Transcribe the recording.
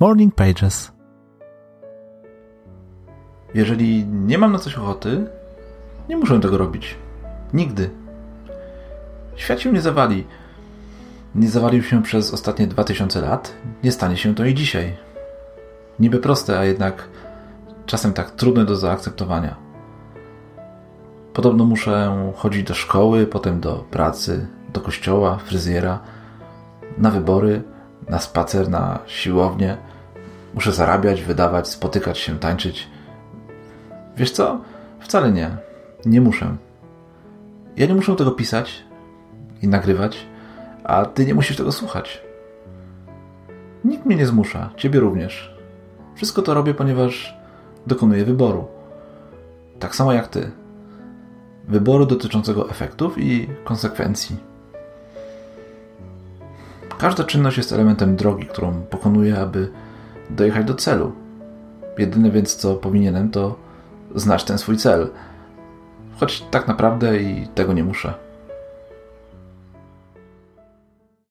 Morning Pages. Jeżeli nie mam na coś ochoty, nie muszę tego robić. Nigdy. Świat się nie zawali. Nie zawalił się przez ostatnie 2000 lat, nie stanie się to i dzisiaj. Niby proste, a jednak czasem tak trudne do zaakceptowania. Podobno muszę chodzić do szkoły, potem do pracy, do kościoła, fryzjera, na wybory, na spacer, na siłownię. Muszę zarabiać, wydawać, spotykać się, tańczyć. Wiesz co? Wcale nie. Nie muszę. Ja nie muszę tego pisać i nagrywać, a ty nie musisz tego słuchać. Nikt mnie nie zmusza, ciebie również. Wszystko to robię, ponieważ dokonuję wyboru. Tak samo jak ty. Wyboru dotyczącego efektów i konsekwencji. Każda czynność jest elementem drogi, którą pokonuję, aby dojechać do celu. Jedyne więc, co powinienem, to znać ten swój cel. Choć tak naprawdę i tego nie muszę.